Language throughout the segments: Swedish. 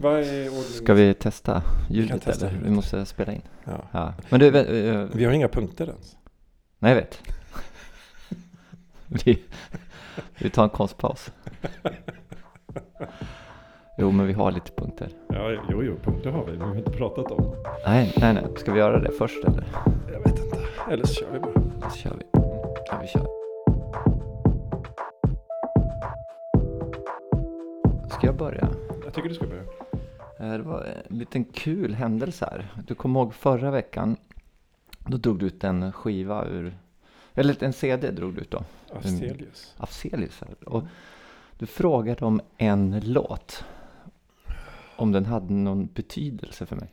Vad är ordning? Ska vi testa ljudet testa eller? Vi ljudet. måste spela in. Ja. Ja. Men du, eh, Vi har inga punkter ens. nej jag vet. vi, vi tar en konstpaus. Jo, men vi har lite punkter. Ja, jo, jo, punkter har vi, men vi har inte pratat om. Nej, nej, nej. Ska vi göra det först eller? Jag vet inte. Eller så kör vi bara. Så kör vi. Ja, vi kör. Ska jag börja? Jag tycker du ska börja. Eh, Det var en liten kul händelse här. Du kommer ihåg förra veckan? Då drog du ut en skiva ur, eller en CD drog du ut då, Afzelius. Afzelius. här. Och du frågade om en låt. Om den hade någon betydelse för mig.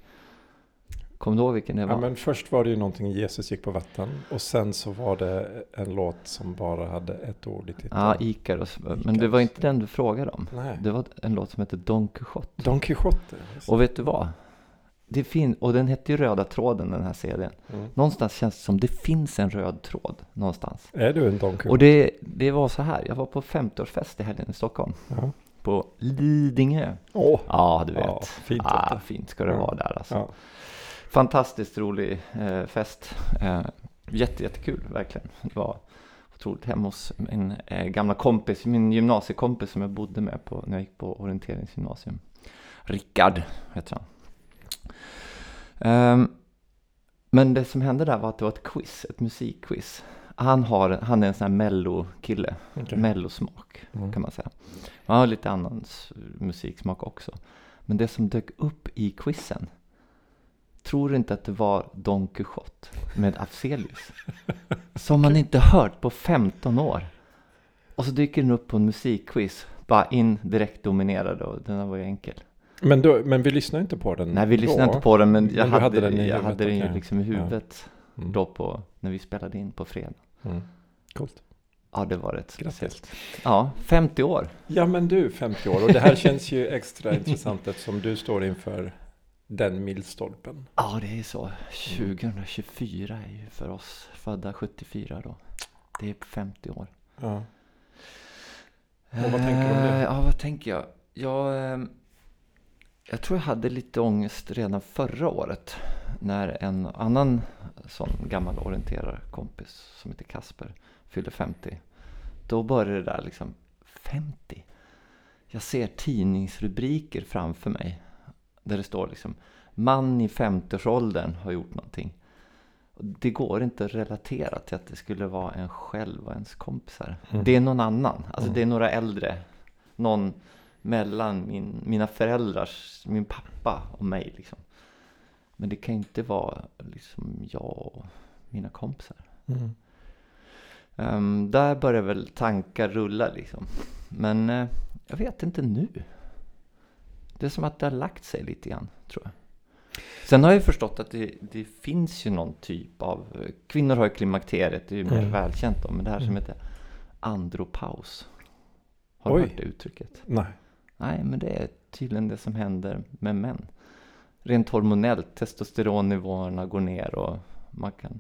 Kommer du ihåg vilken det var? Ja, men först var det ju någonting Jesus gick på vatten. Och sen så var det en låt som bara hade ett ord i titeln. Ja, Ikaros. Men det var inte den du frågade om. Nej. Det var en låt som heter Don Quixote. Don Quijote. just Och vet du vad? Det fin- och den hette ju Röda tråden den här det. Mm. Någonstans känns det som det finns en röd tråd någonstans. Är du en Don Quijote? Och det, det var så här, jag var på 50-årsfest i helgen i Stockholm. Ja. På Lidingö. Åh, Ja, du vet. Ja, fint, ah, fint ska det Ja. vara där alltså. ja. Fantastiskt rolig eh, fest. Eh, jätte, jättekul, verkligen. Det var otroligt hemma hos min eh, gamla kompis, min gymnasiekompis som jag bodde med på, när jag gick på orienteringsgymnasium. Rickard heter han. Ehm, men det som hände där var att det var ett quiz, ett musikquiz. Han, har, han är en sån här mello-kille, Okej. mellosmak Mm. kan man säga. Han har lite annan musiksmak också. Men det som dök upp i quizen, tror du inte att det var Don Quixote med Afzelius? Som man inte hört på 15 år. Och så dyker den upp på en musikquiz, bara in direkt dominerad och den här var ju enkel. Men, då, men vi lyssnar inte på den Nej, vi lyssnade då. inte på den men Men jag du hade, hade den i jag hade den ju liksom i Ja. huvudet Mm. då på, när vi spelade in på fredag. Mm. Coolt. Ja, det var rätt Grattis. speciellt. Ja, 50 år. Ja men du, 50 år. Och det här känns ju extra intressant eftersom du står inför den milstolpen. Ja, det är så. 2024 är ju för oss födda 74 då. Det är 50 år. Ja. Och vad tänker du om det? Eh, Ja, vad tänker jag? Jag, eh, jag tror jag hade lite ångest redan förra året. När en annan sån gammal orienterarkompis som heter Kasper fyllde 50. Då började det där liksom, 50? Jag ser tidningsrubriker framför mig. Där det står liksom, man i 50-årsåldern har gjort någonting. Det går inte att relatera till att det skulle vara en själv och ens kompisar. Mm. Det är någon annan. Alltså Mm. det är några äldre. Någon mellan min, mina föräldrars, min pappa och mig liksom. Men det kan inte vara liksom jag och mina kompisar. Mm. Ehm, där börjar väl tankar rulla liksom. Men eh, jag vet inte nu. Det är som att det har lagt sig lite grann, tror jag. Sen har jag förstått att det, det finns ju någon typ av... Kvinnor har ju klimakteriet, det är ju mer Mm. välkänt då. Men det här som Mm. heter andropaus. Har du Oj. hört det uttrycket? Nej. Nej, men det är tydligen det som händer med män. Rent hormonellt, testosteronnivåerna går ner och man kan...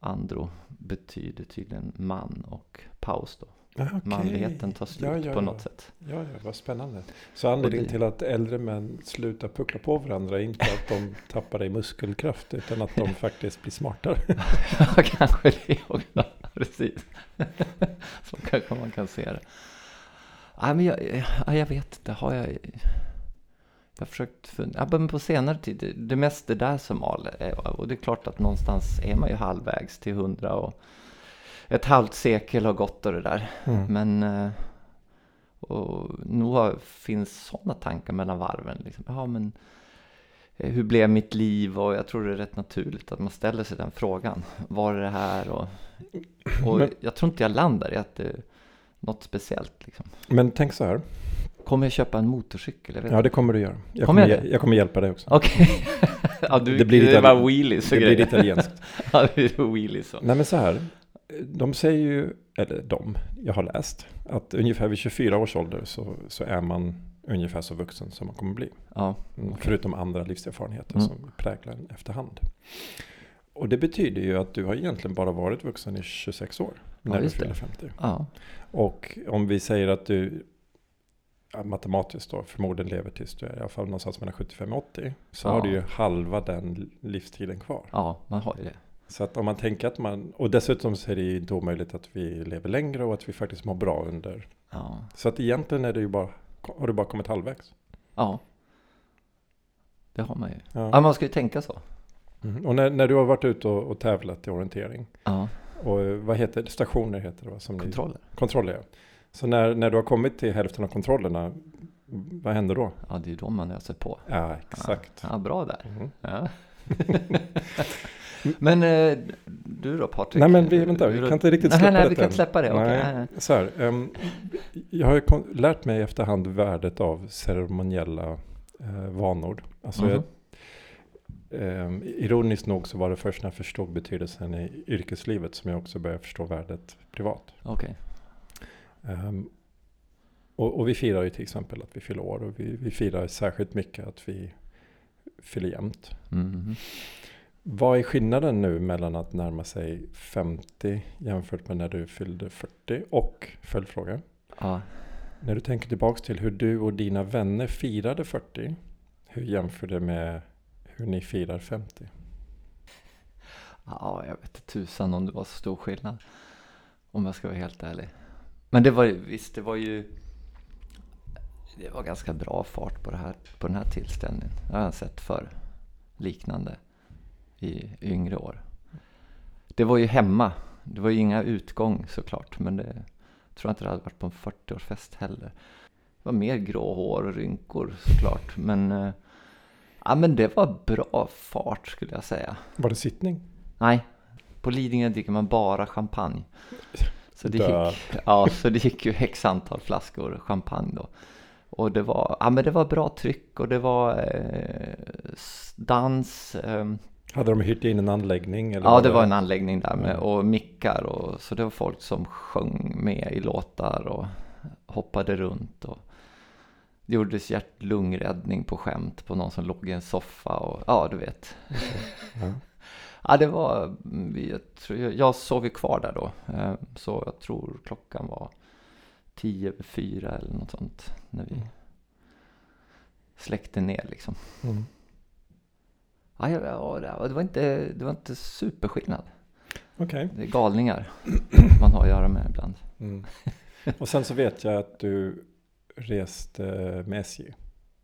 Andro betyder tydligen man och paus då. Okej. Manligheten tar slut Ja, ja, på ja. något sätt. Ja, ja, vad spännande. Så anledningen det- till att äldre män slutar puckla på varandra är inte att de tappar i muskelkraft utan att de faktiskt blir smartare. Ja, kanske det också. Precis. Så kanske man kan se det. Nej, men jag, ja, jag vet inte. Har jag... Jag har försökt fundera. Ja, men på senare tid, det, det mesta där som mal. eh, Och det är klart att någonstans är man ju halvvägs till hundra och ett halvt sekel har gått och det där. Mm. Men eh, och nog finns sådana tankar mellan varven. Liksom. Ja, men eh, hur blev mitt liv? Och jag tror det är rätt naturligt att man ställer sig den frågan. Var är det här? Och, och Men- jag tror inte jag landar i att det är något speciellt. Liksom. Men tänk så här. Kommer jag köpa en motorcykel? Ja, det kommer du göra. Jag Kommer kommer, jag jag, det? kommer hjälpa dig också. Okej. ja, du, Det blir det lite- var wheelies och Det blir italienskt. ja, det är wheelies. Och. Nej men så här. De säger ju, eller de, jag har läst, att ungefär vid 24 års ålder så, så är man ungefär så vuxen som man kommer bli. Ja, Mm, Okej. Förutom andra livserfarenheter Mm. som präglar en efterhand. Och det betyder ju att du har egentligen bara varit vuxen i 26 år. Ja, När du fyller 50. ja. Och om vi säger att du matematiskt då förmodligen lever tills du är i alla fall någonstans mellan 75 och 80. Så har du ju halva den livstiden kvar. Ja, man har ju det. Så att om man tänker att man, och dessutom så är det ju då möjligt att vi lever längre och att vi faktiskt mår bra under. Ja. Så att egentligen är det ju bara, har du bara kommit halvvägs. ja. Det har man ju. Ja. Ja, man ska ju tänka så. Mm. Och när, när du har varit ute och, och tävlat i orientering, Ja, och eh, vad heter det, stationer heter det va? Som ni- kontroller. Kontroller ja. Så när, när du har kommit till hälften av kontrollerna, vad händer då? Ja, det är ju då man öser på. Ja, exakt. Ja, bra där. Mhm. Men eh, du då Patrik? Nej men vi, vänta, vi kan inte riktigt nej, släppa nej, detta vi kan släppa det. Nej. Nej, nej. Så här, ehm, jag har lärt mig efterhand värdet av ceremoniella eh, vanor. Alltså Mhm. jag, ehm, ironiskt nog så var det först när jag förstod betydelsen i yrkeslivet som jag också började förstå värdet privat. Okej. Ehm, och, och vi firar ju till exempel att vi fyller år och vi, vi firar särskilt mycket att vi fyller jämnt. Mhm. Vad är skillnaden nu mellan att närma sig 50 jämfört med när du fyllde 40? Och följdfråga. Ja. När du tänker tillbaks till hur du och dina vänner firade 40. Hur jämför det med hur ni firar 50? ja, jag vet inte tusan om det var så stor skillnad. Om jag ska vara helt ärlig. Men det var ju, visst det var ju det var ganska bra fart på, det här, på den här tillställningen. Jag har sett för liknande i yngre år. Det var ju hemma. Det var ju inga utgång såklart. Men det tror jag inte det hade varit på en 40-årsfest heller. Det var mer grå hår och rynkor såklart. Men, eh, ja, men det var bra fart skulle jag säga. Var det sittning? Nej, på Lidingö dricker man bara champagne. Så det, Dö. gick, ja, så det gick ju x antal flaskor champagne då. Och det var, ja, men det var bra tryck och det var eh, dans. ehm, Hade de hyrt in en anläggning? Eller ja, det var en anläggning där med och mickar och så det var folk som sjöng med i låtar och hoppade runt och det gjordes hjärt-lungräddning på skämt på någon som låg i en soffa och ja, du vet. Ja. Ja, det var, jag, tror, jag, jag sov ju kvar där då. eh, Så jag tror klockan var tio över fyra eller något sånt. När vi Mm. släckte ner liksom. Mm. Ja, ja, det var- inte, det var inte superskillnad. Okej. Det är galningar man har att göra med ibland. Mm. Och sen så vet jag att du reste med SJ.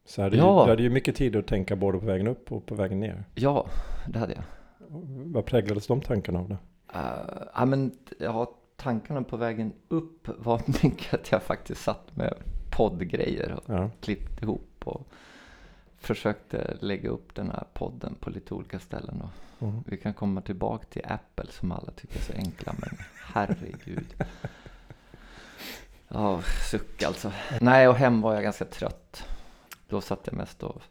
Så hade Ja. ju, du hade ju mycket tid att tänka både på vägen upp och på vägen ner. Ja, det hade jag. Vad präglades de tankarna av det? Uh, ja, men ja, tankarna på vägen upp var mycket att jag faktiskt satt med poddgrejer och Ja. klippt ihop och försökte lägga upp den här podden på lite olika ställen. Och Mm. vi kan komma tillbaka till Apple som alla tycker är så enkla, men herregud. Ja, suck alltså. Nej, och hem var jag ganska trött. Då satt jag mest och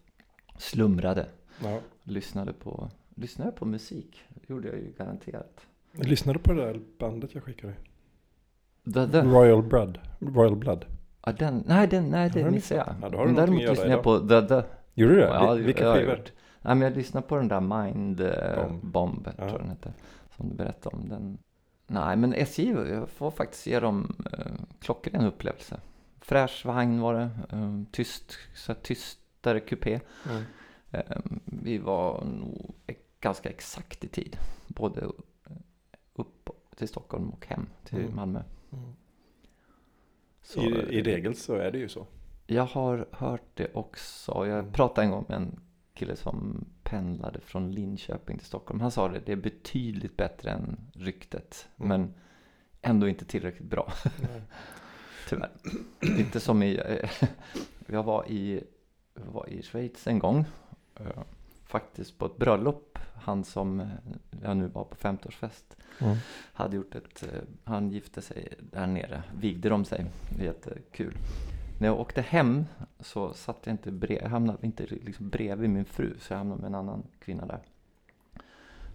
slumrade. Ja. Lyssnade på, lyssnade på musik. Det gjorde jag ju garanterat. Lyssnade du på det där bandet jag skickade? The, the. Royal Blood. Royal Blood. Ja, den, nej, den, nej, det missade jag. Ja, däremot lyssnade jag på The, the. Gjorde du det? Ja, Vil- Vilka jag skivor? Nej, men jag lyssnade på den där Mind eh, Bomb. Bomb, Ja. tror jag den hette. Som du berättade om. Den. Nej, men SJ, jag får faktiskt ge dem eh, klockren upplevelse. Fräsch vagn var det. Eh, tyst, så här, tystare kupé. Mm. Eh, vi var nog ganska exakt i tid. Både upp till Stockholm och hem till Mm. Malmö. Mm. Så, I, I regel så är det ju så. Jag har hört det också. Jag Mm. pratade en gång med en kille som pendlade från Linköping till Stockholm. Han sa det, det är betydligt bättre än ryktet. Mm. Men ändå inte tillräckligt bra, tyvärr. Lite som i, eh, jag var i, var i Schweiz en gång. eh, Faktiskt på ett bröllop. Han som eh, jag nu var på 50-årsfest Mm. hade gjort ett, han gifte sig där nere, vigde de sig, jättekul. När jag åkte hem så satt jag inte bredvid, jag hamnade inte liksom bredvid min fru, så jag hamnade med en annan kvinna där.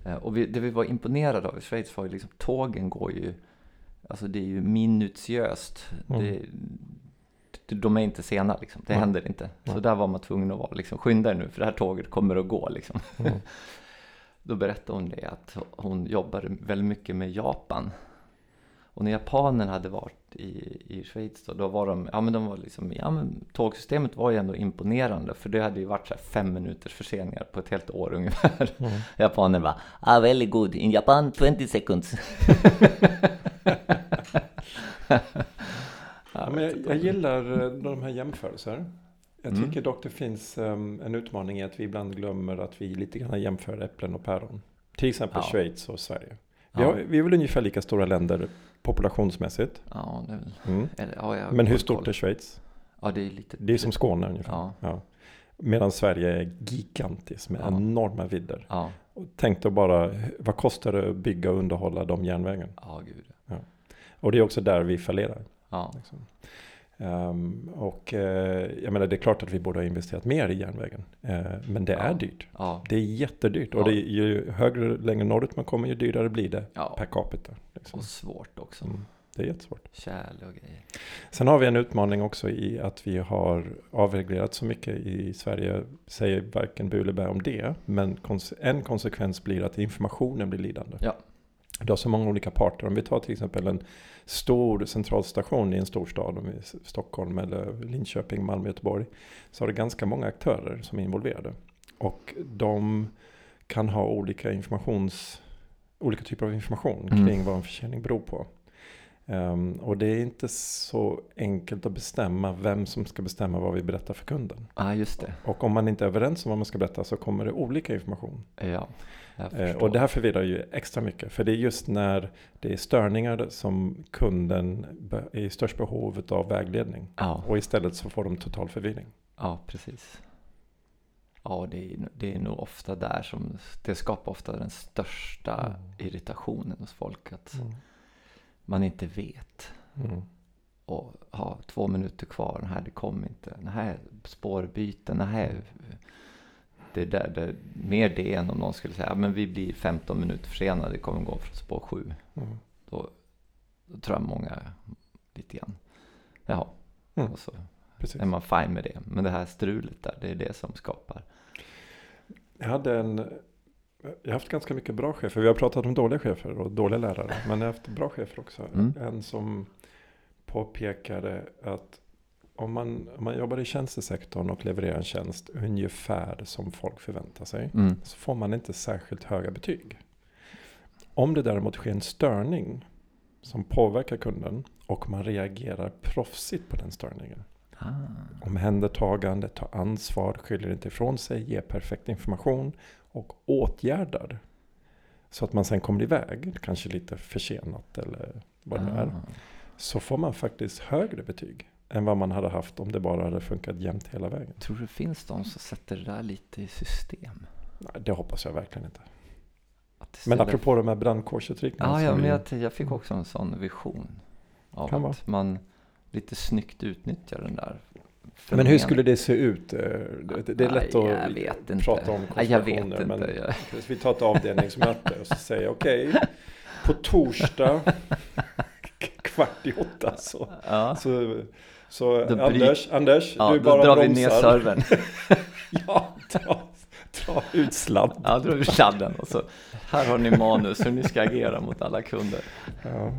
Eh, Och vi, det vi var imponerade av i Schweiz var ju liksom, tågen går ju, alltså det är ju minutiöst. Mm. Det, de är inte sena liksom, det Nej. händer inte. Så Nej. där var man tvungen att vara liksom, skynda er nu för det här tåget kommer att gå liksom. Mm. Då berättade hon det att hon jobbade väldigt mycket med Japan. Och när japanerna hade varit i, i Schweiz då, då var de, ja men de var liksom, ja men tågsystemet var ju ändå imponerande för det hade ju varit så fem minuters förseningar på ett helt år ungefär. Mm. Japaner bara, ah very good, in Japan 20 seconds. Ja, men jag, jag gillar eh, de här jämförelser. Jag Mm. tycker dock det finns em, en utmaning i att vi ibland glömmer att vi lite grann jämför äpplen och päron. Till exempel Ja. Schweiz och Sverige. Vi, Ja, har, vi är väl ungefär lika stora länder populationsmässigt. ja, det väl, Mm. eller, ja, Men hur koll. stort är Schweiz? Ja, det är lite. Det är som Skåne ungefär. Ja, Ja. Medan Sverige är gigantiskt med Ja. enorma vidder. ja, Och tänk då bara, vad kostar det att bygga och underhålla de järnvägen? ja, gud. Och det är också där vi fallerar. Ja, Liksom. Ehm, och eh, jag menar det är klart att vi borde ha investerat mer i järnvägen. Eh, men det är Ja. dyrt. ja, Det är jättedyrt. Och Ja. det är ju högre, längre norrut man kommer ju dyrare blir det per capita. Liksom. Och svårt också. Mm, det är jättesvårt. Kärl och grejer. Sen har vi en utmaning också i att vi har avreglerat så mycket i Sverige. Säger varken bu eller bä om det. Men en konsekvens blir att informationen blir lidande. Ja. Du har så många olika parter. Om vi tar till exempel en stor centralstation i en storstad, om vi Stockholm eller Linköping, Malmö, Göteborg. Så har det ganska många aktörer som är involverade. Och de kan ha olika informations, olika typer av information Mm. kring vad en försäljning beror på. Ehm, och det är inte så enkelt att bestämma vem som ska bestämma vad vi berättar för kunden. Ja, just det. Och om man inte är överens om vad man ska berätta så kommer det olika information. Ja. Och det här förvirrar ju extra mycket. För det är just när det är störningar som kunden är i störst behov av vägledning. Ja, Och istället så får de total förvirring. ja, precis. Ja, det är, det är nog ofta där som det skapar ofta den största Mm. irritationen hos folk. Att Mm. man inte vet. Mm. Och ha två minuter kvar. Den här, det kom inte. Den här spårbyten. Den här. Det är där, det, mer det än om någon skulle säga, "Ja, men vi blir 15 minuter försenade. Det kommer gå från spår 7. Mm. Då, då tror jag många lite grann. Jaha. Mm. Och så Precis. är man fine med det. Men det här strulet där, det är det som skapar. Jag hade en... Jag har haft ganska mycket bra chefer. Vi har pratat om dåliga chefer och dåliga lärare. Men jag har haft bra chefer också. Mm. En som påpekade att om man, om man jobbar i tjänstesektorn och levererar en tjänst ungefär som folk förväntar sig. Mm. så får man inte särskilt höga betyg. Om det däremot sker en störning som påverkar kunden och man reagerar proffsigt på den störningen. Ah. Omhändertagande, tar ansvar, skyller inte ifrån sig, ger perfekt information och åtgärdar. Så att man sen kommer iväg, kanske lite försenat eller vad det nu är. Ah. Så får man faktiskt högre betyg än vad man hade haft om det bara hade funkat jämnt hela vägen. Tror du det finns de som sätter det där lite i system? Nej, det hoppas jag verkligen inte. Men apropå de här brandkårsutryckningarna. Ja, ja men jag, jag fick också en sån vision. Av Kan att man lite snyggt utnyttjar den där. Men hur skulle det se ut? Eh, Det, är lätt Nej, att prata om jag vet inte. Vi tar ett avdelningsmöte och så säger okej, på torsdag kvart i åtta så, Ja, så, så Då Anders, Anders ja du då bara drar vi ner bromsar. servern. Ja, dra, dra ut sladd. Ja, då drar vi sladden och så här har ni manus hur ni ska agera mot alla kunder. Ja.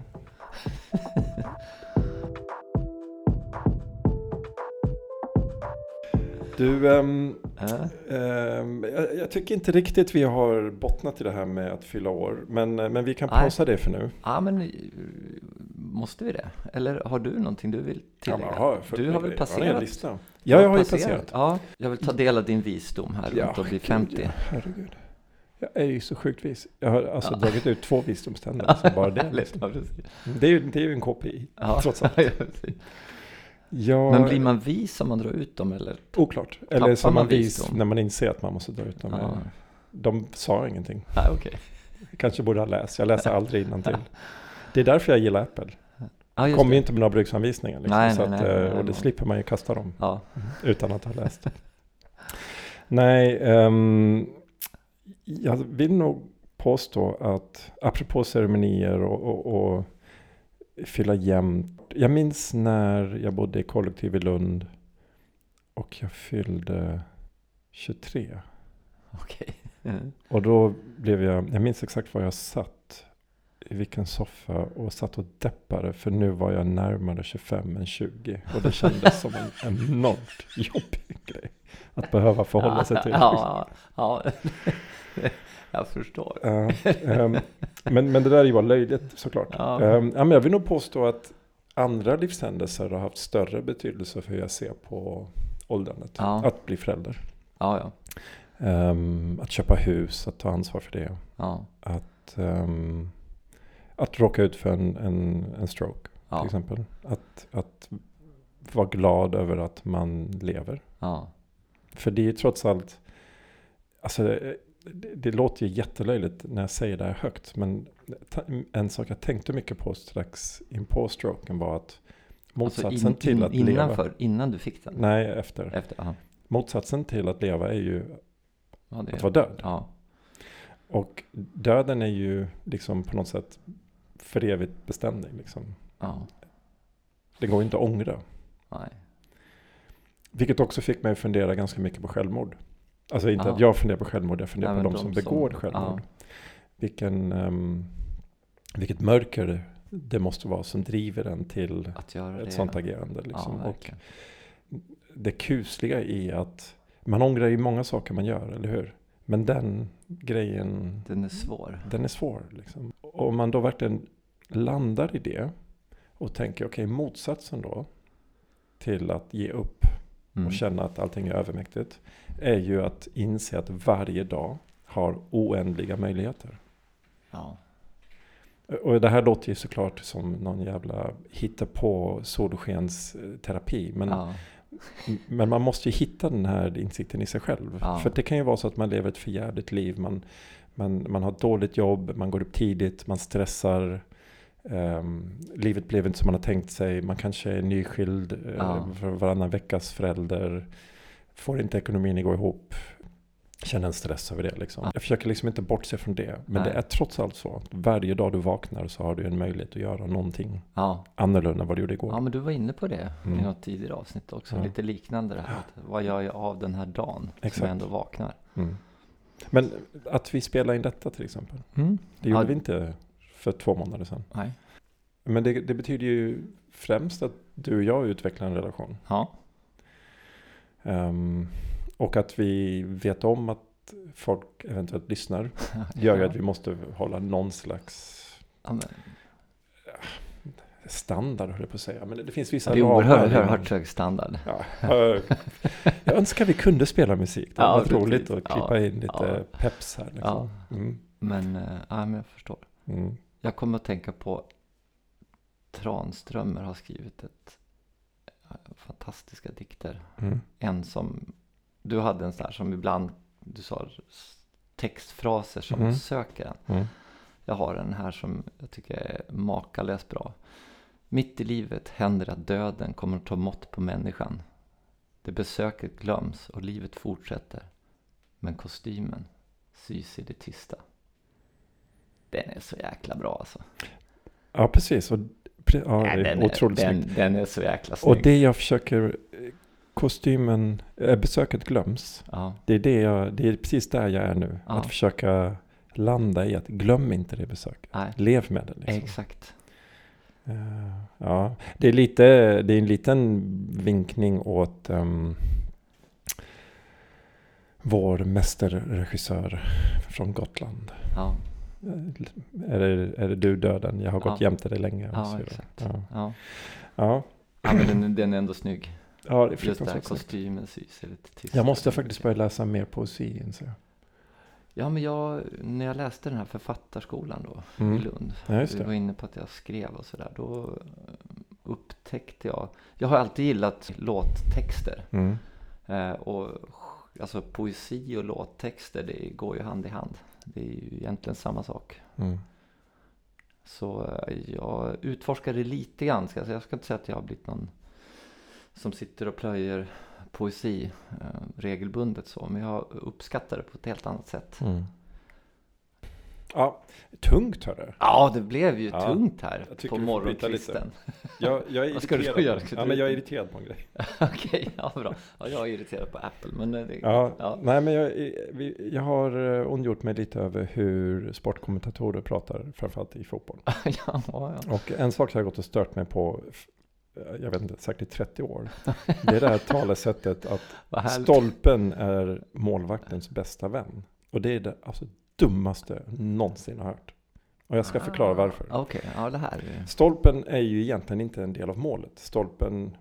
Du, ehm, Äh? ehm, jag, jag tycker inte riktigt vi har bottnat i det här med att fylla år. Men, men vi kan pausa det för nu. Ja, men eh, måste vi det? Eller har du någonting du vill tillägga? har fullt du har väl. Jag har passerat? lista. Ja, jag har ju passerat. Ja, jag vill ta del av din visdom här runt att bli gud, 50. ja, herregud. Jag är ju så sjukt vis. Jag har alltså Ja. dragit ut två visdomständer. Så bara det, liksom. ja, precis. det, är ju, det är ju en KPI. Ja, Trots allt. ja. Ja, Men blir man vis om man drar ut dem eller? Oklart. Eller som man man vis visdom? när man inser att man måste dra ut dem. Ja, De sa ingenting. Nej. Jag kanske borde ha läst. Jag läser aldrig innantill. Det är därför jag gillar Apple. Just Kommer ju inte med några bruksanvisningar. Liksom, Nej, så nej, att, nej, eh, och det slipper man ju kasta dem Ja, utan att ha läst. nej, ehm, jag vill nog påstå att apropå ceremonier och, och, och fylla jämnt. Jag minns när jag bodde i kollektiv i Lund och jag fyllde 23. okej. Mm. Och då blev jag, jag minns exakt var jag satt i vilken soffa och satt och deppade för nu var jag närmare 25 än 20. Och det kändes som en enormt jobbig grej att behöva förhålla sig till. Ja, ja, jag förstår. Uh, um, men, men det där är ju bara löjligt såklart. Ja. Um, ja, men jag vill nog påstå att andra livshändelser har haft större betydelse för hur jag ser på åldrandet. Ja. Att bli förälder. Ja, ja. Um, att köpa hus, att ta ansvar för det. ja, Att, um, att råka ut för en, en, en stroke till ja, exempel. Att, att vara glad över att man lever. ja, För det är ju trots allt, alltså det, det, det låter ju jättelöjligt när jag säger det här högt. Men en sak jag tänkte mycket på strax in på stroken var att motsatsen Alltså in, till att leva. innanför, innan du fick den? Nej, efter. Efter? Motsatsen till att leva är ju ja att vara död. Ja, Och döden är ju liksom på något sätt för evigt beständig. Liksom. ja, Det går inte att ångra. nej, Vilket också fick mig att fundera ganska mycket på självmord. Alltså inte Ja. att jag funderar på självmord, jag funderar Nej, på men de, som de som- begår självmord. Vilken, ehm, vilket mörker det måste vara som driver en till ett det. sånt agerande. Liksom. Ja, och det kusliga i att man ångrar ju många saker man gör, eller hur? Men den grejen, Den är svår. den är svår. Liksom. Och om man då verkligen landar i det och tänker, okej, motsatsen då till att ge upp Mm. och känna att allting är övermäktigt är ju att inse att varje dag har oändliga möjligheter. Ja, Och det här låter ju såklart som någon jävla hittepå solskensterapi. Men, ja, men man måste ju hitta den här insikten i sig själv. Ja. För det kan ju vara så att man lever ett förjävligt liv. Man, man, man har ett dåligt jobb, man går upp tidigt, man stressar. Ehm, livet blev inte som man har tänkt sig. Man kanske är nyskild, uh, Ja. för varannan veckas förälder. Får inte ekonomin att gå ihop. Känner en stress över det liksom. Ja. Jag försöker liksom inte bortse från det. Men Nej. det är trots allt så. att Varje dag du vaknar så har du en möjlighet att göra någonting ja. annorlunda än vad du gjorde igår. ja, men du var inne på det Mm. i något tidigare avsnitt också. Ja. Lite liknande det här. Att, vad gör jag av den här dagen som Exakt. jag ändå vaknar? Mm. Men att vi spelar in detta till exempel. Det gjorde vi inte för två månader sedan. Nej. Men det, det betyder ju främst att du och jag utvecklar en relation. Ja, Ehm, och att vi vet om att folk eventuellt lyssnar. Gör Ja. att vi måste hålla någon slags ja, men, standard höll jag på att säga. Men det finns vissa det är ramar oerhört oerhört hög standard. Ja, jag önskar vi kunde spela musik. Det Ja, var precis. roligt att klippa Ja, in lite ja. peps här. Liksom. Mm, Men, eh, ja, men jag förstår. mm, Jag kommer att tänka på Tranströmer har skrivit ett eh, fantastiska dikter. mm, En som, du hade en sån här som ibland, du sa textfraser som Mhm. söker en. mm. Jag har en här som jag tycker är makalöst bra. Mitt i livet händer att döden kommer att ta mått på människan. Det besöket glöms och livet fortsätter. Men kostymen sys i det tysta. Den är så jäkla bra alltså. Ja, precis. Och, ja, Nej, det den, är otroligt snyggt. den, den är så jäkla snygg. Och det jag försöker, eh, kostymen, äh, besöket glöms. ja, Det är, det, jag, det är precis där jag är nu. Ja. Att försöka landa i att glöm inte det besöket. nej, Lev med det. Liksom. exakt. Eh, ja, det är, lite, det är en liten vinkning åt ehm, vår mästerregissör från Gotland. Ja, Eh, Är det, är det du döden? Jag har gått Ja. jämte dig länge. ja exakt. Ja. Ja. Ja. ja, men den, den är ändå snygg. ja, det är Just det här kostymen sys i det tysta. Jag måste faktiskt börja läsa mer poesi inser jag. Ja, men jag, när jag läste den här författarskolan då i Mm. Lund. Ja, det. var inne på att jag skrev och sådär. Då eh, upptäckte jag. Jag har alltid gillat låttexter. Mm. Eh, och alltså poesi och låttexter det går ju hand i hand. Det är ju egentligen samma sak. Mm. Så eh, jag utforskade lite grann. Säga. jag ska inte säga att jag har blivit någon som sitter och plöjer poesi eh, regelbundet så. Men jag uppskattar det på ett helt annat sätt. Mm. Ja, tungt hörru. Ja, det blev ju Ja, tungt här på morgonkvisten. Jag, jag är Vad ska du irriterad. göra? på- Ska Ja, du- men jag är irriterad på en grej. Okej, ja bra. Ja, jag är irriterad på Apple, men eh, det, Ja, Ja. Nej, men jag, jag har eh, ondgjort mig lite över hur sportkommentatorer pratar, framförallt i fotboll. ja, ja. Och en sak jag har gått och stört mig på, jag vet inte, säkert i 30 år. Det är det här talesättet att stolpen är målvaktens bästa vän. Och det är det alltså, dummaste någonsin har hört. Och jag ska förklara varför. Ah, Okej, ja det här. är- Stolpen är ju egentligen inte en del av målet. Stolpen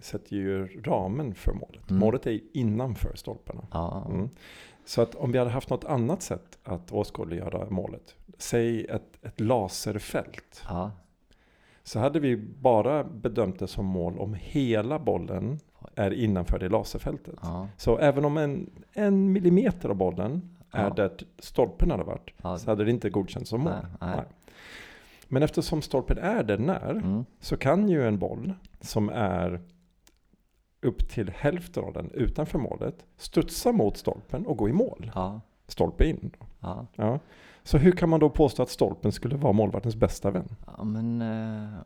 sätter ju ramen för målet. Mm. Målet är ju innanför stolparna. Ja, Mm. Så att om vi hade haft något annat sätt att åskådliggöra målet, säg ett, ett laserfält, ja, så hade vi bara bedömt det som mål om hela bollen är innanför det laserfältet. Så även om en, en millimeter av bollen är Ja. där stolpen hade varit, ja. så hade det inte godkänts som mål. Nej, nej. Nej. Men eftersom stolpen är där när, Mm. så kan ju en boll som är upp till hälften av den utanför målet studsa mot stolpen och gå i mål. Ja, Stolpe in. ja. Ja. Så hur kan man då påstå att stolpen skulle vara målvaktens bästa vän? ja, men eh,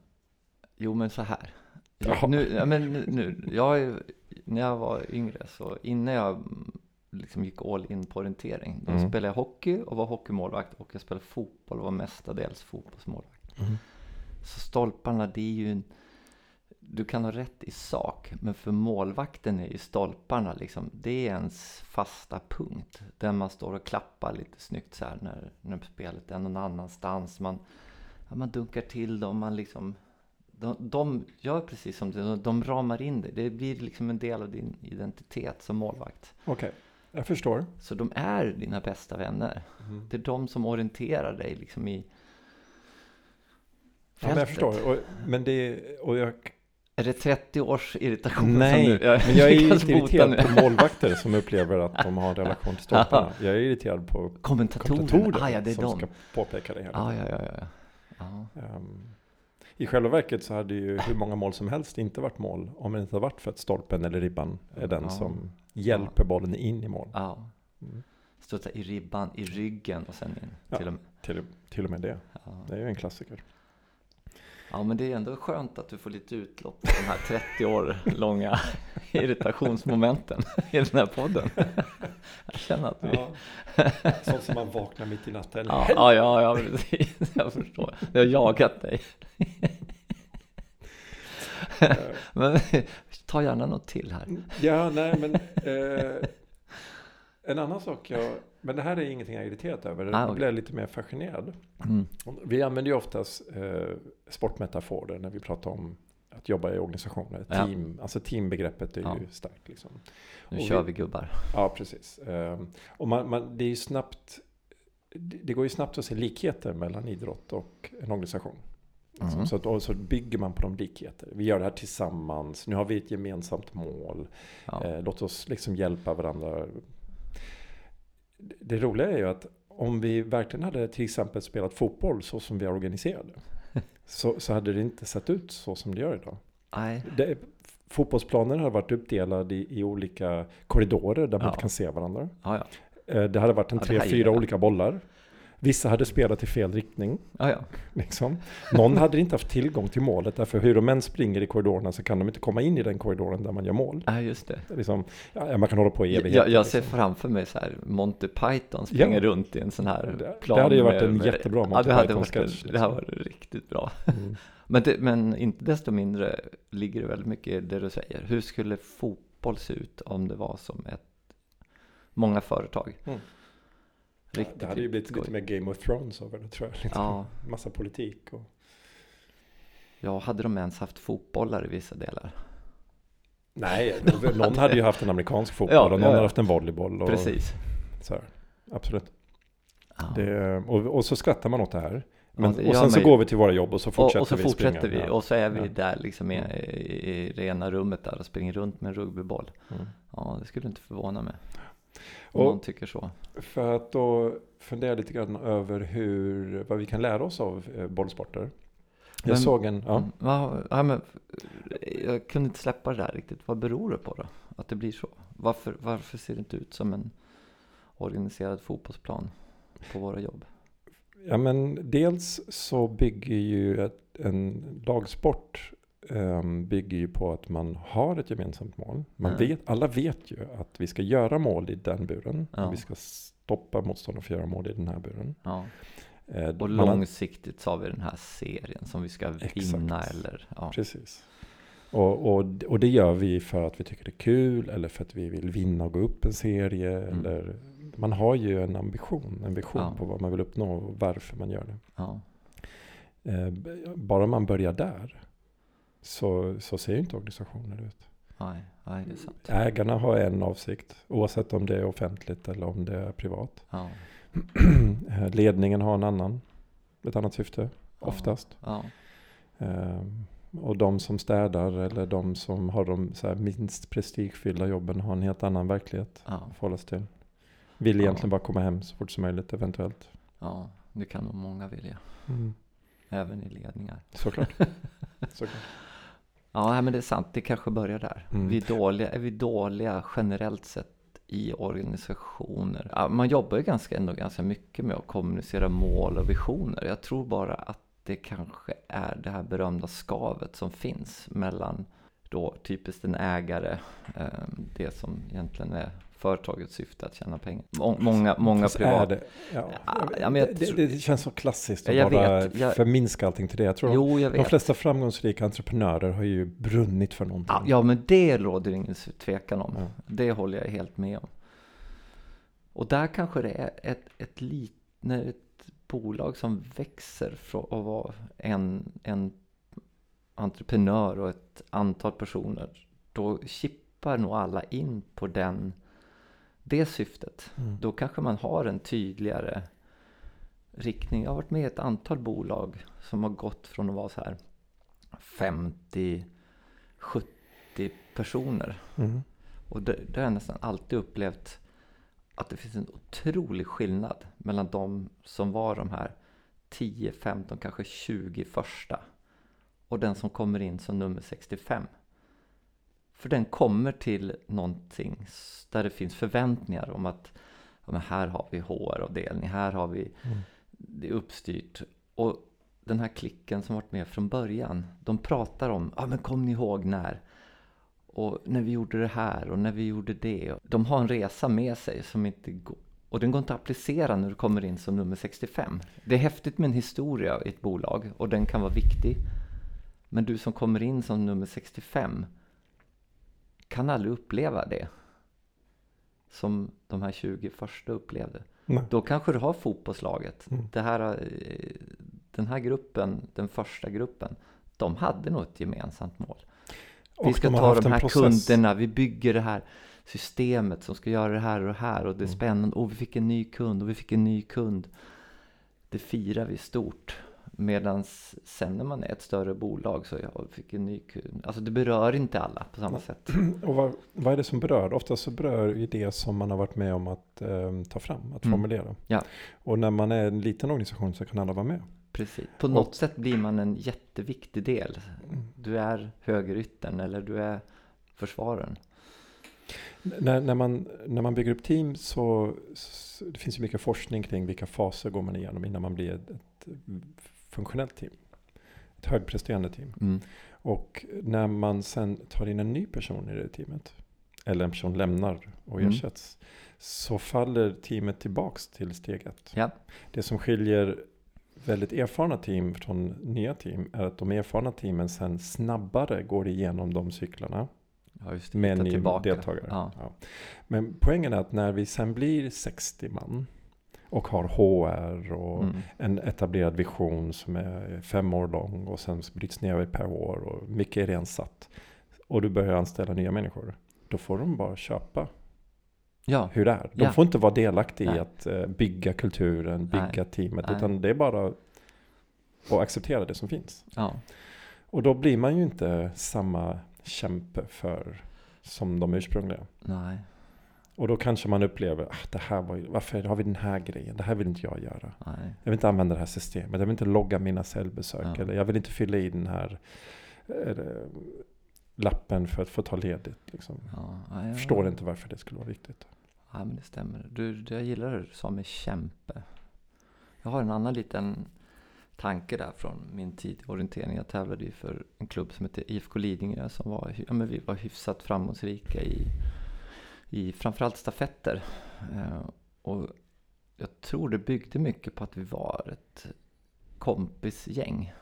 jo, men så här. Jag, nu, ja, men nu, jag, är- när jag var yngre så innan jag liksom gick all in på orientering, då Mm. spelade jag hockey och var hockeymålvakt och jag spelade fotboll och var mestadels fotbollsmålvakt. Mm. Så stolparna, det är ju en, du kan ha rätt i sak, men för målvakten är ju stolparna liksom, det är ens fasta punkt. Där man står och klappar lite snyggt så här när, när spelet är någon annanstans. Man, ja, man dunkar till dem, man liksom, de, de gör precis som det, de ramar in dig. Det blir liksom en del av din identitet som målvakt. Okej, jag förstår. Så de är dina bästa vänner. Det är de som orienterar dig liksom i Ja, men jag fältet. förstår. Och, men det, och jag, Är det 30 års irritation? nej, som du, jag, men jag är bota irriterad på målvakter som upplever att de har en relation till stolparna. Jag är irriterad på Kommentatorer, kommentatorer ah, ja, det är som de. ska påpeka det hela Ah, ja, ja, ja, ja. ja. I själva verket så hade ju hur många mål som helst inte varit mål om det inte hade varit för att stolpen eller ribban är den Ja. som hjälper bollen in i mål. ja. Mm. Studsa i ribban, i ryggen och sen in. Ja. Till och med. Till, till och med det. Ja. Det är ju en klassiker. ja, men det är ändå skönt att du får lite utlopp på de här 30 år långa irritationsmomenten i den här podden. Jag känner att vi... Sånt som man vaknar mitt i natten. Ja, ja, ja, ja, precis. Jag förstår. Det har jagat dig. Men ta gärna något till här. Ja, nej men eh, en annan sak jag, men det här är ingenting jag är irriterad över. Ah, Jag okej. blir lite mer fascinerad. Mm. Vi använder ju oftast eh, sportmetaforer när vi pratar om att jobba i organisationer. Ja. Team, alltså teambegreppet är Ja. ju starkt. Liksom. Nu Och kör vi- vi gubbar. Ja, precis. Ehm, och man, man, det är snabbt, det går ju snabbt att se likheter mellan idrott och en organisation. Liksom. Mm. Så, att, så bygger man på de likheter. Vi gör det här tillsammans, nu har vi ett gemensamt mål. Ja. Eh, låt oss liksom hjälpa varandra. Det, det roliga är ju att om vi verkligen hade till exempel spelat fotboll så som vi är organiserade. Så, så hade det inte sett ut så som det gör idag. Nej. Det, fotbollsplanen har varit uppdelad i, i olika korridorer där man Ja. inte kan se varandra. Ja, ja. Eh, Det hade varit en tre, fyra olika bollar. Vissa hade spelat i fel riktning. Ja, ja. Liksom. Någon hade inte haft tillgång till målet. Därför hur de än springer i korridorerna så kan de inte komma in i den korridoren där man gör mål. ja just det. Liksom, ja, man kan hålla på i Jag, evigheter. jag ser liksom. framför mig så här Monty Python springer Ja. runt i en sån här Det- det plan. hade ju varit en med- jättebra ja, Monty varit, Python-sketch, Det hade liksom. varit riktigt bra. Mm. Men, det, men inte desto mindre ligger det väldigt mycket i det du säger. Hur skulle fotboll se ut om det var som ett många företag? Mm. Riktigt, det hade ju blivit skoj. lite mer Game of Thrones över det tror jag. Lite Ja. Massa politik och... Ja, hade de ens haft fotbollar i vissa delar? Nej, någon hade ju haft en amerikansk fotboll Ja, och någon ja, ja. hade haft en volleyboll. Och Precis. Så här. Absolut. Det, och, och så skrattar man åt det här. Men, det och sen så ju. går vi till våra jobb och så fortsätter och, och så vi fortsätter springa. vi och så är vi där liksom i, i, i det ena rummet där och springer runt med en rugbyboll. Mm. Ja, det skulle inte förvåna mig. Om någon tycker så. För att då fundera lite grann över hur, vad vi kan lära oss av eh, bollsporter. Jag Men- såg en, ja. Ja, ja, men, jag kunde inte släppa det där riktigt. Vad beror det på då? Att det blir så? Varför, varför ser det inte ut som en organiserad fotbollsplan på våra jobb? Ja men dels så bygger ju ett, en lagsport um, bygger ju på att man har ett gemensamt mål. Man Mm. vet, alla vet ju att vi ska göra mål i den buren. Ja. Vi ska stoppa motståndaren från att göra mål i den här buren. Ja. Eh, Och man långsiktigt så har vi den här serien som vi ska vinna Exakt. eller ja. Precis. Och, och, och det gör vi för att vi tycker det är kul eller för att vi vill vinna och gå upp en serie. Mm. Eller, man har ju en ambition, en vision Ja. på vad man vill uppnå och varför man gör det. ja. Eh, bara man börjar där så, så ser ju inte organisationer ut. Nej, nej, det är sant. Ägarna har en avsikt oavsett om det är offentligt eller om det är privat. Ja. Eh, Ledningen har en annan, ett annat syfte Ja. oftast. Ja. Ehm, och de som städar eller de som har de så minst prestigefyllda jobben har en helt annan verklighet Ja. att förhålla sig till. Vill egentligen bara komma hem så fort som möjligt eventuellt. ja, det kan nog många vilja. Mm. Även i ledningar. Såklart. Såklart. Ja, men det är sant. Det kanske börjar där. Mm. Vi är, dåliga, är vi dåliga generellt sett i organisationer? Ja, man jobbar ju ganska, ändå ganska mycket med att kommunicera mål och visioner. Jag tror bara att det kanske är det här berömda skavet som finns mellan då typiskt en ägare, eh, det som egentligen är företagets syfte att tjäna pengar. Må- Många, många privat... Det, ja, Ja, det, det, det känns så klassiskt att Ja, jag bara vet. Jag- förminska allting till det. Jag tror de, Jo, jag de vet. flesta framgångsrika entreprenörer har ju brunnit för någonting. Ja, men det råder ingen tvekan om. Ja. Det håller jag helt med om. Och där kanske det är ett, ett, lit, när ett bolag som växer från att vara en, en entreprenör och ett antal personer. Då chippar nog alla in på den, det syftet. Mm. Då kanske man har en tydligare riktning. Jag har varit med i ett antal bolag som har gått från att vara så här 50, 70 personer. Mm. Och det, det har jag nästan alltid upplevt att det finns en otrolig skillnad mellan de som var de här 10, 15, kanske 20 första och den som kommer in som nummer 65. För den kommer till någonting där det finns förväntningar om att ja, här har vi HR-avdelning, här har vi Mm. det är uppstyrt. Och den här klicken som varit med från början, de pratar om, ja men kom ni ihåg när? Och när vi gjorde det här och när vi gjorde det. De har en resa med sig som inte går, och den går inte att applicera när du kommer in som nummer 65. Det är häftigt med en historia i ett bolag och den kan vara viktig. Men du som kommer in som nummer 65 kan aldrig uppleva det som de här 20 första upplevde. Nej. Då kanske du har fotbollslaget. Mm. Det här, eh, den här gruppen, den första gruppen, de hade nog ett gemensamt mål. Vi Och ska de ta de här kunderna, vi bygger det här systemet som ska göra det här och det här och det är Mm. spännande. Och vi fick en ny kund och vi fick en ny kund. Det firar vi stort. Medan sen när man är ett större bolag så ja, vi fick en ny kund. Alltså det berör inte alla på samma Nej. sätt. Och vad, vad är det som berör? Oftast så berör ju det som man har varit med om att eh, ta fram, att Mm. formulera. Ja. Och när man är en liten organisation så kan alla vara med. Precis. På något sätt blir man en jätteviktig del. Du är högeryttern eller du är försvararen. När, när, man, när man bygger upp team så, så det finns ju mycket forskning kring vilka faser går man igenom innan man blir ett, ett funktionellt team. Ett högpresterande team. Mm. Och när man sen tar in en ny person i det teamet, eller en person lämnar och Mm. ersätts, så faller teamet tillbaks till steg ett. Ja. Det som skiljer väldigt erfarna team från nya team är att de erfarna teamen sen snabbare går igenom de cyklarna Ja, det. med en ny tillbaka. deltagare. Ja. Ja. Men poängen är att när vi sen blir 60 man och har HR och Mm. en etablerad vision som är fem år lång och sen bryts ner per år och mycket är redan satt. Och du börjar anställa nya människor. Då får de bara köpa ja. hur det är. De Ja. får inte vara delaktiga i Nej. att eh, bygga kulturen, bygga Nej. teamet. Nej. Utan det är bara att acceptera det som finns. ja. Och då blir man ju inte samma kämpe för som de ursprungliga. Nej. Och då kanske man upplever, ah, det här var ju, varför har vi den här grejen? Det här vill inte jag göra. Nej. Jag vill inte använda det här systemet. Jag vill inte logga mina cellbesök. Ja. Eller jag vill inte fylla i den här eh, lappen för att få ta ledigt. Liksom. Ja, ja, Jag förstår inte varför det skulle vara viktigt. Ja, men det stämmer. Du, du, jag gillar det du sa med kämpe. Jag har en annan liten tanke där från min tid i orientering. Jag tävlade ju för en klubb som heter IFK Lidingö som var, ja, men vi var hyfsat framgångsrika i, i framförallt stafetter. Eh, och jag tror det byggde mycket på att vi var ett kompisgäng.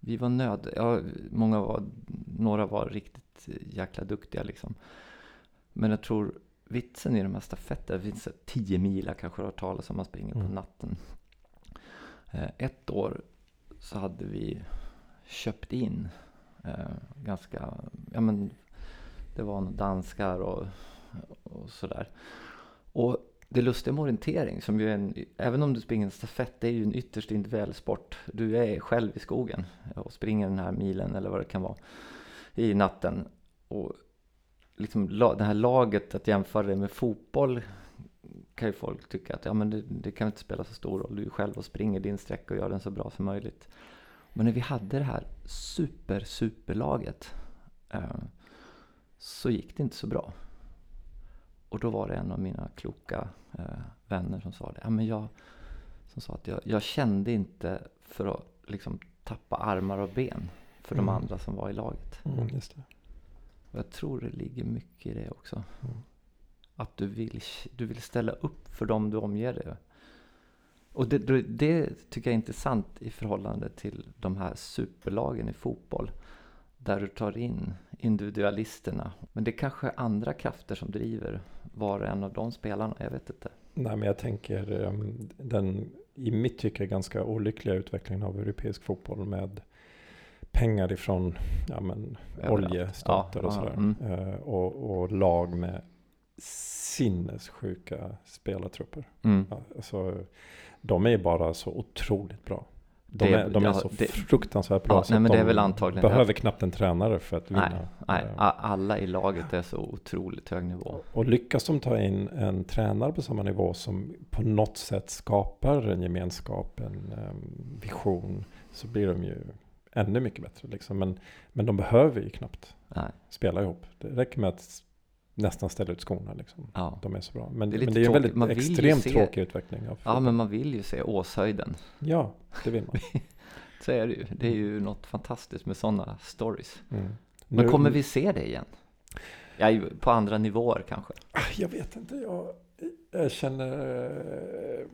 Vi var nöd... Ja, många var... Några var riktigt jäkla duktiga liksom. Men jag tror vitsen i de här stafetterna, det finns tio mila kanske du har talas om man springer mm. på natten. Eh, ett år så hade vi köpt in eh, ganska, ja men det var danskar och, och sådär. Och det lustiga med orientering, som ju är en, även om du springer en stafett, det är ju en ytterst individuell sport. Du är själv i skogen och springer den här milen eller vad det kan vara i natten. Och liksom det här laget, att jämföra det med fotboll kan ju folk tycka att ja, men det, det kan inte spela så stor roll. Du är själv och springer din sträcka och gör den så bra som möjligt. Men när vi hade det här super, superlaget eh, så gick det inte så bra. Och då var det en av mina kloka eh, vänner som sa det. Ja, men jag, som sa att jag, jag kände inte för att liksom, tappa armar och ben för mm. de andra som var i laget. Mm, just det. Och jag tror det ligger mycket i det också. Mm. Att du vill, du vill ställa upp för dem du omger dig Och det, det tycker jag är intressant i förhållande till de här superlagen i fotboll. Där du tar in individualisterna. Men det är kanske andra krafter som driver var och en av de spelarna. Jag vet inte. Nej, men jag tänker um, den i mitt tycke ganska olyckliga utvecklingen av europeisk fotboll med pengar ifrån ja, men, oljestater ja, och sådär. Mm. Uh, och, och, lag med sinnessjuka spelartrupper. Mm. Alltså, de är bara så otroligt bra. De, det, är, de är så det, fruktansvärt bra ja, så nej, men de det är väl antagligen behöver knappt en tränare för att vinna. Nej, nej, alla i laget är så otroligt hög nivå. Och lyckas de ta in en tränare på samma nivå som på något sätt skapar en gemenskap, en um, vision, så blir de ju ännu mycket bättre. Liksom. Men, men de behöver ju knappt nej. spela ihop. Det räcker med att nästan ställa ut skorna. Liksom. Ja. De är så bra. Men det är, men det är en väldigt man extremt se, tråkig utveckling. Av ja, men man vill ju se Åshöjden. Ja, det vill man. så är det ju. Det är ju något fantastiskt med sådana stories. Mm. Men nu, kommer vi se det igen? Ja, på andra nivåer kanske? Ah, jag vet inte. Jag, jag känner... Eh,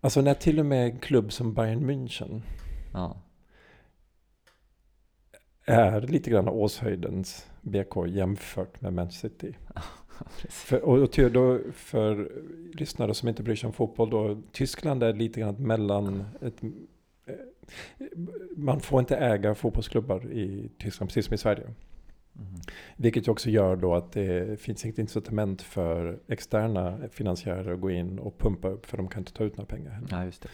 alltså när till och med en klubb som Bayern München ja. Är lite grann Åshöjdens BK jämfört med Manchester City. för, och, och då, för lyssnare som inte bryr sig om fotboll då, Tyskland är lite grann mellan ett, eh, man får inte äga fotbollsklubbar i Tyskland, precis som i Sverige. Mm. Vilket också gör då att det finns inget incitament för externa finansiärer att gå in och pumpa upp, för de kan inte ta ut några pengar. Ja, just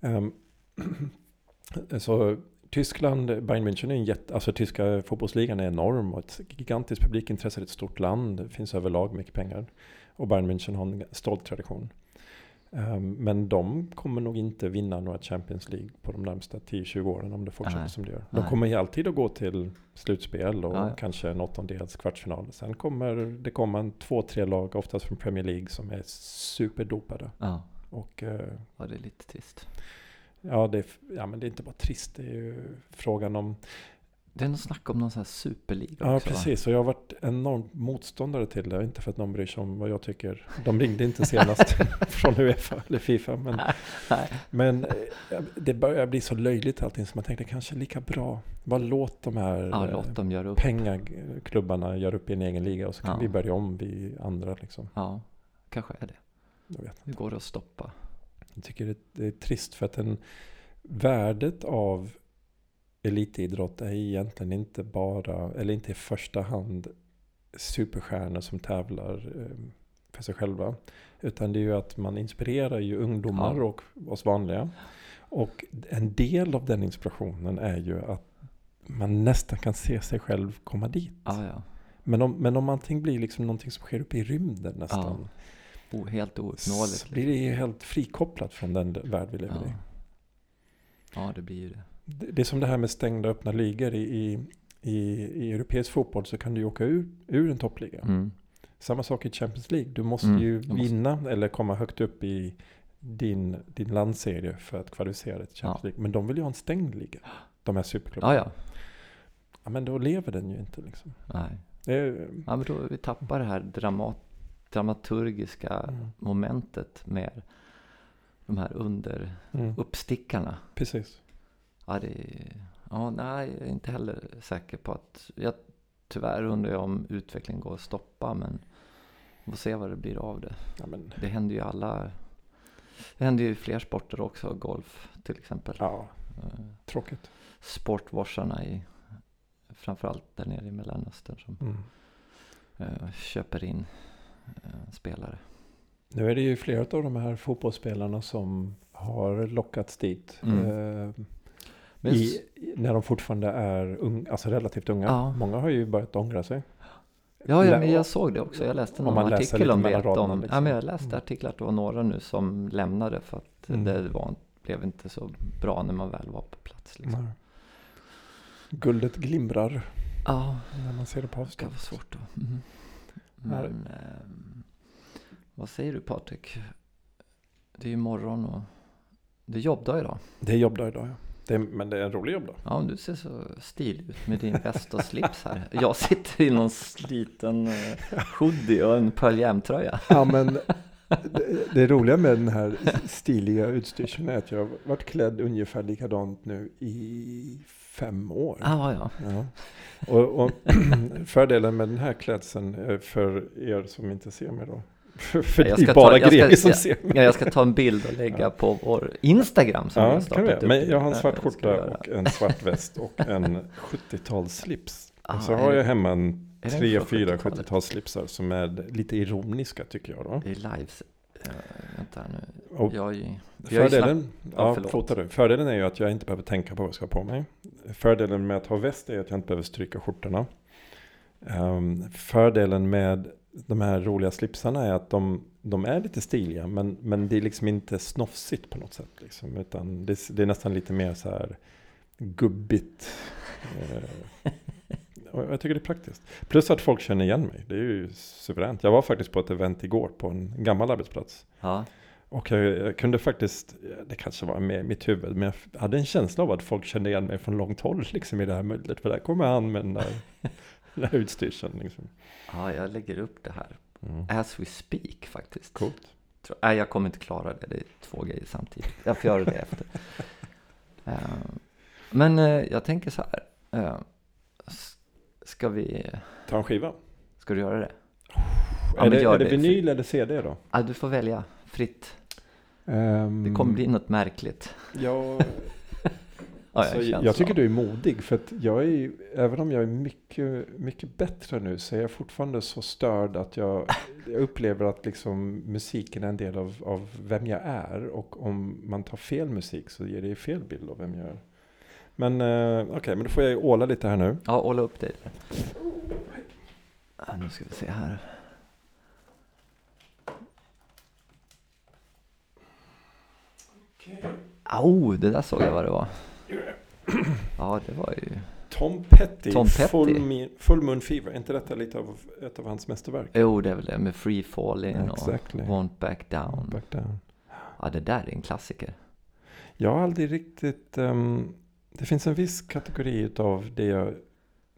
det. Um, så Tyskland, Bayern München är en jätte, alltså tyska fotbollsligan är enorm och ett gigantiskt publikintresse, ett stort land, det finns överlag mycket pengar. Och Bayern München har en stolt tradition. Um, men de kommer nog inte vinna några Champions League på de närmsta 10-20 åren om det fortsätter Nej. som det gör. De Nej. kommer ju alltid att gå till slutspel och Nej. kanske en åttondels kvartsfinal. Sen kommer det komma en två, tre lag, oftast från Premier League, som är superdopade. Ja. Och, uh, ja, det är lite trist. Ja, det är, ja, men det är inte bara trist. Det är ju frågan om... Det är något snack om någon sån här superliga Ja, också, precis. Va? Och jag har varit enormt motståndare till det. Inte för att någon bryr sig om vad jag tycker. De ringde inte senast från Uefa eller Fifa. Men, Nej. men eh, det börjar bli så löjligt allting. Så man tänkte kanske lika bra. Bara låt de här ja, låt dem göra upp. pengaklubbarna göra upp i en egen liga. Och så kan ja. vi börja om, vi andra. Liksom. Ja, kanske är det. Jag vet. Det går att stoppa. Jag tycker det, är trist för att den, värdet av elitidrott är egentligen inte bara, eller inte i första hand superstjärnor som tävlar eh, för sig själva. Utan det är ju att man inspirerar ju ungdomar ja. och oss vanliga. Och en del av den inspirationen är ju att man nästan kan se sig själv komma dit. Ja, ja. Men, om, men om allting blir liksom någonting som sker uppe i rymden nästan o, helt ouppnåeligt. Så blir det ju helt frikopplat från den värld vi lever ja. i. Ja, det blir ju det. det. Det är som det här med stängda öppna ligor. I, i, i, i europeisk fotboll så kan du åka ur, ur en toppliga. Mm. Samma sak i Champions League. Du måste mm, ju vinna måste. eller komma högt upp i din, din landserie för att kvalificera dig till Champions Ja. League. Men de vill ju ha en stängd liga. De här superklubbarna. Ja, ja. Men då lever den ju inte liksom. Nej. Är, Ja, men då vi tappar det här dramat, dramaturgiska mm, momentet med de här under mm, uppstickarna. precis. Ja, det är, ja, nej, jag är inte heller säker på att... Jag, tyvärr undrar jag om utvecklingen går att stoppa, men vi får se vad det blir av det. Ja, men, Det händer ju alla... Det händer ju i fler sporter också, golf till exempel. ja, Eh, tråkigt. Sportwarsarna i, framförallt där nere i Mellanöstern som Mm. eh, köper in spelare. Nu är det ju flera av de här fotbollsspelarna som har lockats dit. Mm. Eh, i, när de fortfarande är ung, alltså relativt unga. Ja. Många har ju börjat ångra sig. Ja, ja, men jag såg det också. Jag läste någon artikel om det. Raderna, liksom. ja, men jag läste Mm. artiklar att det var några nu som lämnade för att Mm. det var, blev inte så bra när man väl var på plats. Liksom. Nej. Guldet glimrar Ja, när man ser det på det avstånd. vara svårt då. Mm. Men ehm, vad säger du Patrik? Det är ju morgon och det är jobbdag idag. Det är jobbdag idag ja. Det är, men det är en rolig jobbdag. Ja, du ser så stilig ut med din väst och slips här. Jag sitter i någon sliten eh, hoodie och en Pearl Jam-tröja. Ja, men det, det roliga med den här stiliga utstyrseln är att jag har varit klädd ungefär likadant nu i fem år. Ah, ja, Ja. Och, och fördelen med den här klädseln eh, för er som inte ser mig då. För, Jag det ska är bara ta- jag ska- som jag- ser mig. ja. Jag ska ta en bild och lägga Ja. på vår Instagram som Ja, kan startat göra. Men jag har en svart skjorta och en svart väst och en 70-talsslips. Ah, Och så har jag hemma en tre, fyra 70-talet? 70-talsslipsar som är lite ironiska tycker jag då. Är lives. Uh, vänta nu. Och Jag, ju Fördelen, Ja, ja, du. Fördelen är ju att jag inte behöver tänka på vad jag ska ha på mig. Fördelen med att ha väst är att jag inte behöver stryka skjortorna. Ehm, fördelen med de här roliga slipsarna är att de, de är lite stiliga men, men det är liksom inte snofsigt på något sätt. Liksom, utan det, det är nästan lite mer så här gubbigt. Och jag tycker det är praktiskt. Plus att folk känner igen mig. Det är ju suveränt. Jag var faktiskt på ett event igår på en gammal arbetsplats. ja. Och jag, jag kunde faktiskt, det kanske var med mitt huvud, men jag hade en känsla av att folk kände igen mig från långt håll liksom i det här mullret. För där kommer han med den där, den där utstyrseln. Liksom. ja, jag lägger upp det här. Mm. As we speak faktiskt. Coolt. Tror- Nej, jag kommer inte klara det. Det är två grejer samtidigt. Jag får göra det efter. Eh, men eh, jag tänker så här. s- ska vi... Ta en skiva. Ska du göra det? Ja, är det, är det det. vinyl eller CD då? Ah, du får välja fritt. Ehm, Det kommer bli något märkligt. Ja, Ja, alltså, jag, jag, tycker du är modig. För att jag är även om jag är mycket, mycket bättre nu så är jag fortfarande så störd att jag, jag upplever att liksom musiken är en del av, av vem jag är. Och om man tar fel musik så ger det ju fel bild av vem jag är. Men eh, okej, men då får jag åla lite här nu. Ja, hålla upp dig. Ja, nu ska vi se här. Au, det där såg jag vad det var. Ja, det var ju... Tom Petty, Tom Petty. Full, Me- Full Moon Fever. Är inte detta lite av ett av hans mästerverk? Jo, det är väl det med Free Falling Exactly. och Won't Back Down. Back down. Ja, det där är en klassiker. Jag har aldrig riktigt... ehm, det finns en viss kategori av det jag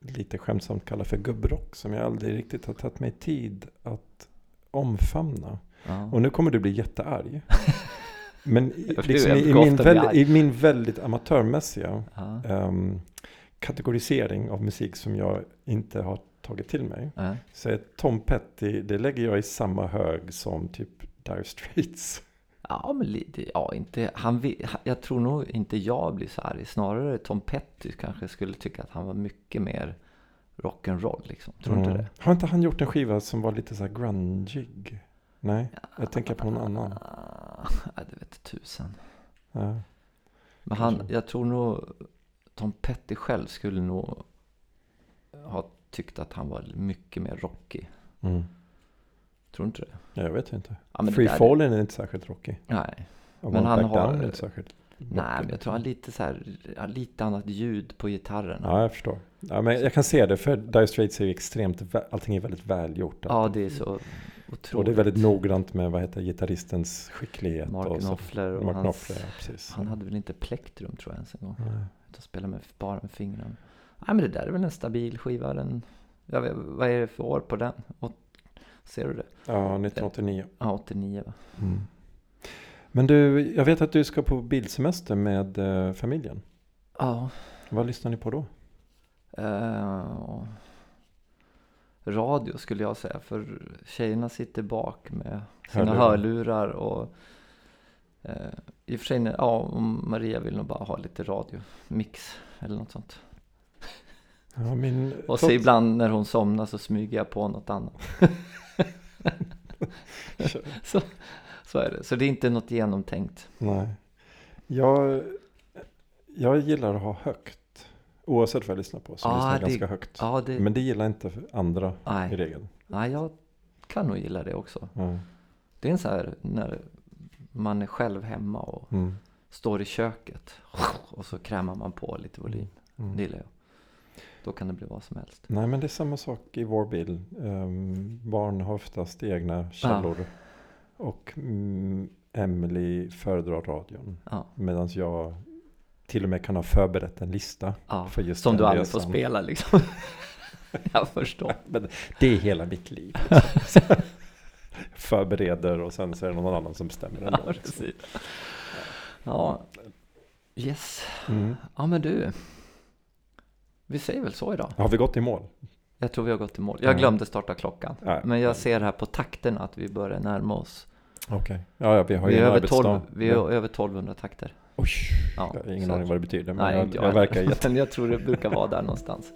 lite skämtsamt kallar för gubbrock. Som jag aldrig riktigt har tagit mig tid att omfamna. Ja. Och nu kommer du bli jättearg. Men liksom i, min väldigt, i min väldigt amatörmässiga ehm, kategorisering av musik som jag inte har tagit till mig. Ja. Så är Tom Petty, det lägger jag i samma hög som typ Dire Straits. Ja, men lite, ja, inte, han, jag tror nog inte jag blir så arg. Snarare Tom Petty kanske skulle tycka att han var mycket mer rock'n'roll liksom. Tror Mm. inte det? Har inte han gjort en skiva som var lite så här grungig? Nej, jag tänker på någon annan. Ja, det vet tusan. Ja. Men han, jag tror nog Tom Petty själv skulle nog ha tyckt att han var mycket mer rockig. Mm. Tror du inte det? Ja, jag vet inte. Ja, Free Fallen är inte särskilt rockig. Nej. Och Men han har- Down är inte särskilt Nej, men jag tror han lite så här, lite annat ljud på gitarren. Ja, jag förstår. Ja, men jag kan se det, för Dire Straits är ju extremt, allting är väldigt välgjort. Ja, det är så otroligt. och det är väldigt noggrant med, vad heter gitarristens skicklighet. Mark och. Knopfler och Mark hans, Knopfler, ja, precis. Han hade väl inte plektrum tror jag ens en gång. Nej. Utan spelade med, bara med fingrarna. Nej, men det där är väl en stabil skiva. Den, jag vet, vad är det för år på den? Och, ser du det? Ja, 1989. Ja, 89 va? Mm. Men du, jag vet att du ska på bilsemester med eh, familjen. Ja. Vad lyssnar ni på då? eh, radio skulle jag säga. För tjejerna sitter bak med sina Hörlurar. hörlurar. och eh, i och för sig, ja, Maria vill nog bara ha lite radiomix eller något sånt. Ja, min, Och så ibland när hon somnar så smyger jag på något annat. så, så är det. Så det är inte något genomtänkt. Nej. Jag, jag gillar att ha högt. Oavsett vad jag lyssnar på så Ja, lyssnar jag det- ganska högt. Ja, det, Men det gillar inte andra i nej, regel. nej, jag kan nog gilla det också. Ja. Det är en så här när man är själv hemma och Mm. står i köket och så krämar man på lite volym. Mm. Det gillar jag. Då kan det bli vad som helst. Nej men det är samma sak i vår bil. Ehm, barn har oftast egna källor. Och mm, Emily föredrar radion. Ja, Medan jag till och med kan ha förberett en lista. ja. För just Som du aldrig får resan. spela liksom. jag förstår. Men det är hela mitt liv. liksom. Förbereder och sen så är det någon annan som bestämmer. Ja, ändå, liksom. precis. Ja, yes. Mm. Ja, men du. Vi säger väl så idag. Har vi gått i mål? Jag tror vi har gått i mål. Jag Ja. glömde starta klockan. Nej. Men jag ser här på takten att vi börjar närma oss. Okej. Ja, ja, vi har Vi ju är, en över arbetsdag. 12, vi är Ja. över 1200 takter. Oj, Ja, jag har ingen aning vad det betyder. Men Nej, jag, jag, jag, verkar. Men jag tror det brukar vara där någonstans.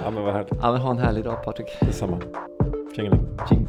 Ja men vad härligt. Ja, men ha en härlig dag Patrik. Detsamma. Tjingeling. Tjing.